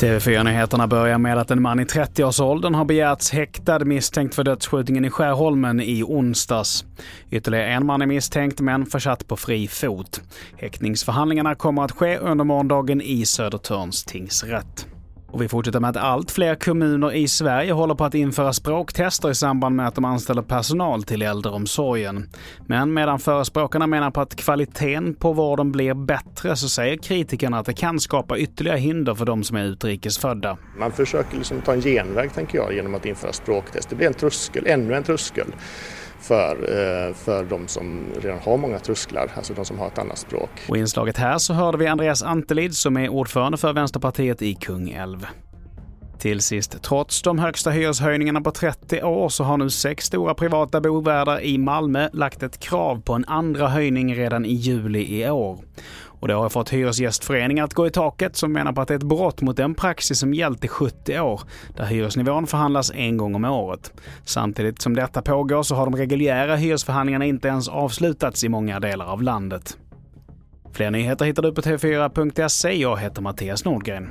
TV4-nyheterna börjar med att en man i 30-årsåldern har begärts häktad misstänkt för dödsskjutningen i Skärholmen i onsdags. Ytterligare en man är misstänkt men försatt på fri fot. Häktningsförhandlingarna kommer att ske under morgondagen i Södertörns tingsrätt. Och vi fortsätter med att allt fler kommuner i Sverige håller på att införa språktester i samband med att de anställer personal till äldreomsorgen. Men medan förespråkarna menar på att kvaliteten på vården blir bättre så säger kritikerna att det kan skapa ytterligare hinder för de som är utrikesfödda. Man försöker liksom ta en genväg tänker jag genom att införa språktest. Det blir en tröskel, ännu en tröskel för, eh, för de som redan har många trösklar, alltså de som har ett annat språk. Och i inslaget här så hörde vi Andreas Antelid som är ordförande för Vänsterpartiet i Kungälv. Till sist, trots de högsta hyreshöjningarna på 30 år så har nu sex stora privata bovärdar i Malmö lagt ett krav på en andra höjning redan i juli i år. Och det har fått Hyresgästföreningen att gå i taket som menar på att det är ett brott mot den praxis som gällt i 70 år, där hyresnivån förhandlas en gång om året. Samtidigt som detta pågår så har de reguljära hyresförhandlingarna inte ens avslutats i många delar av landet. Fler nyheter hittar du på tv4.se. Jag heter Mattias Nordgren.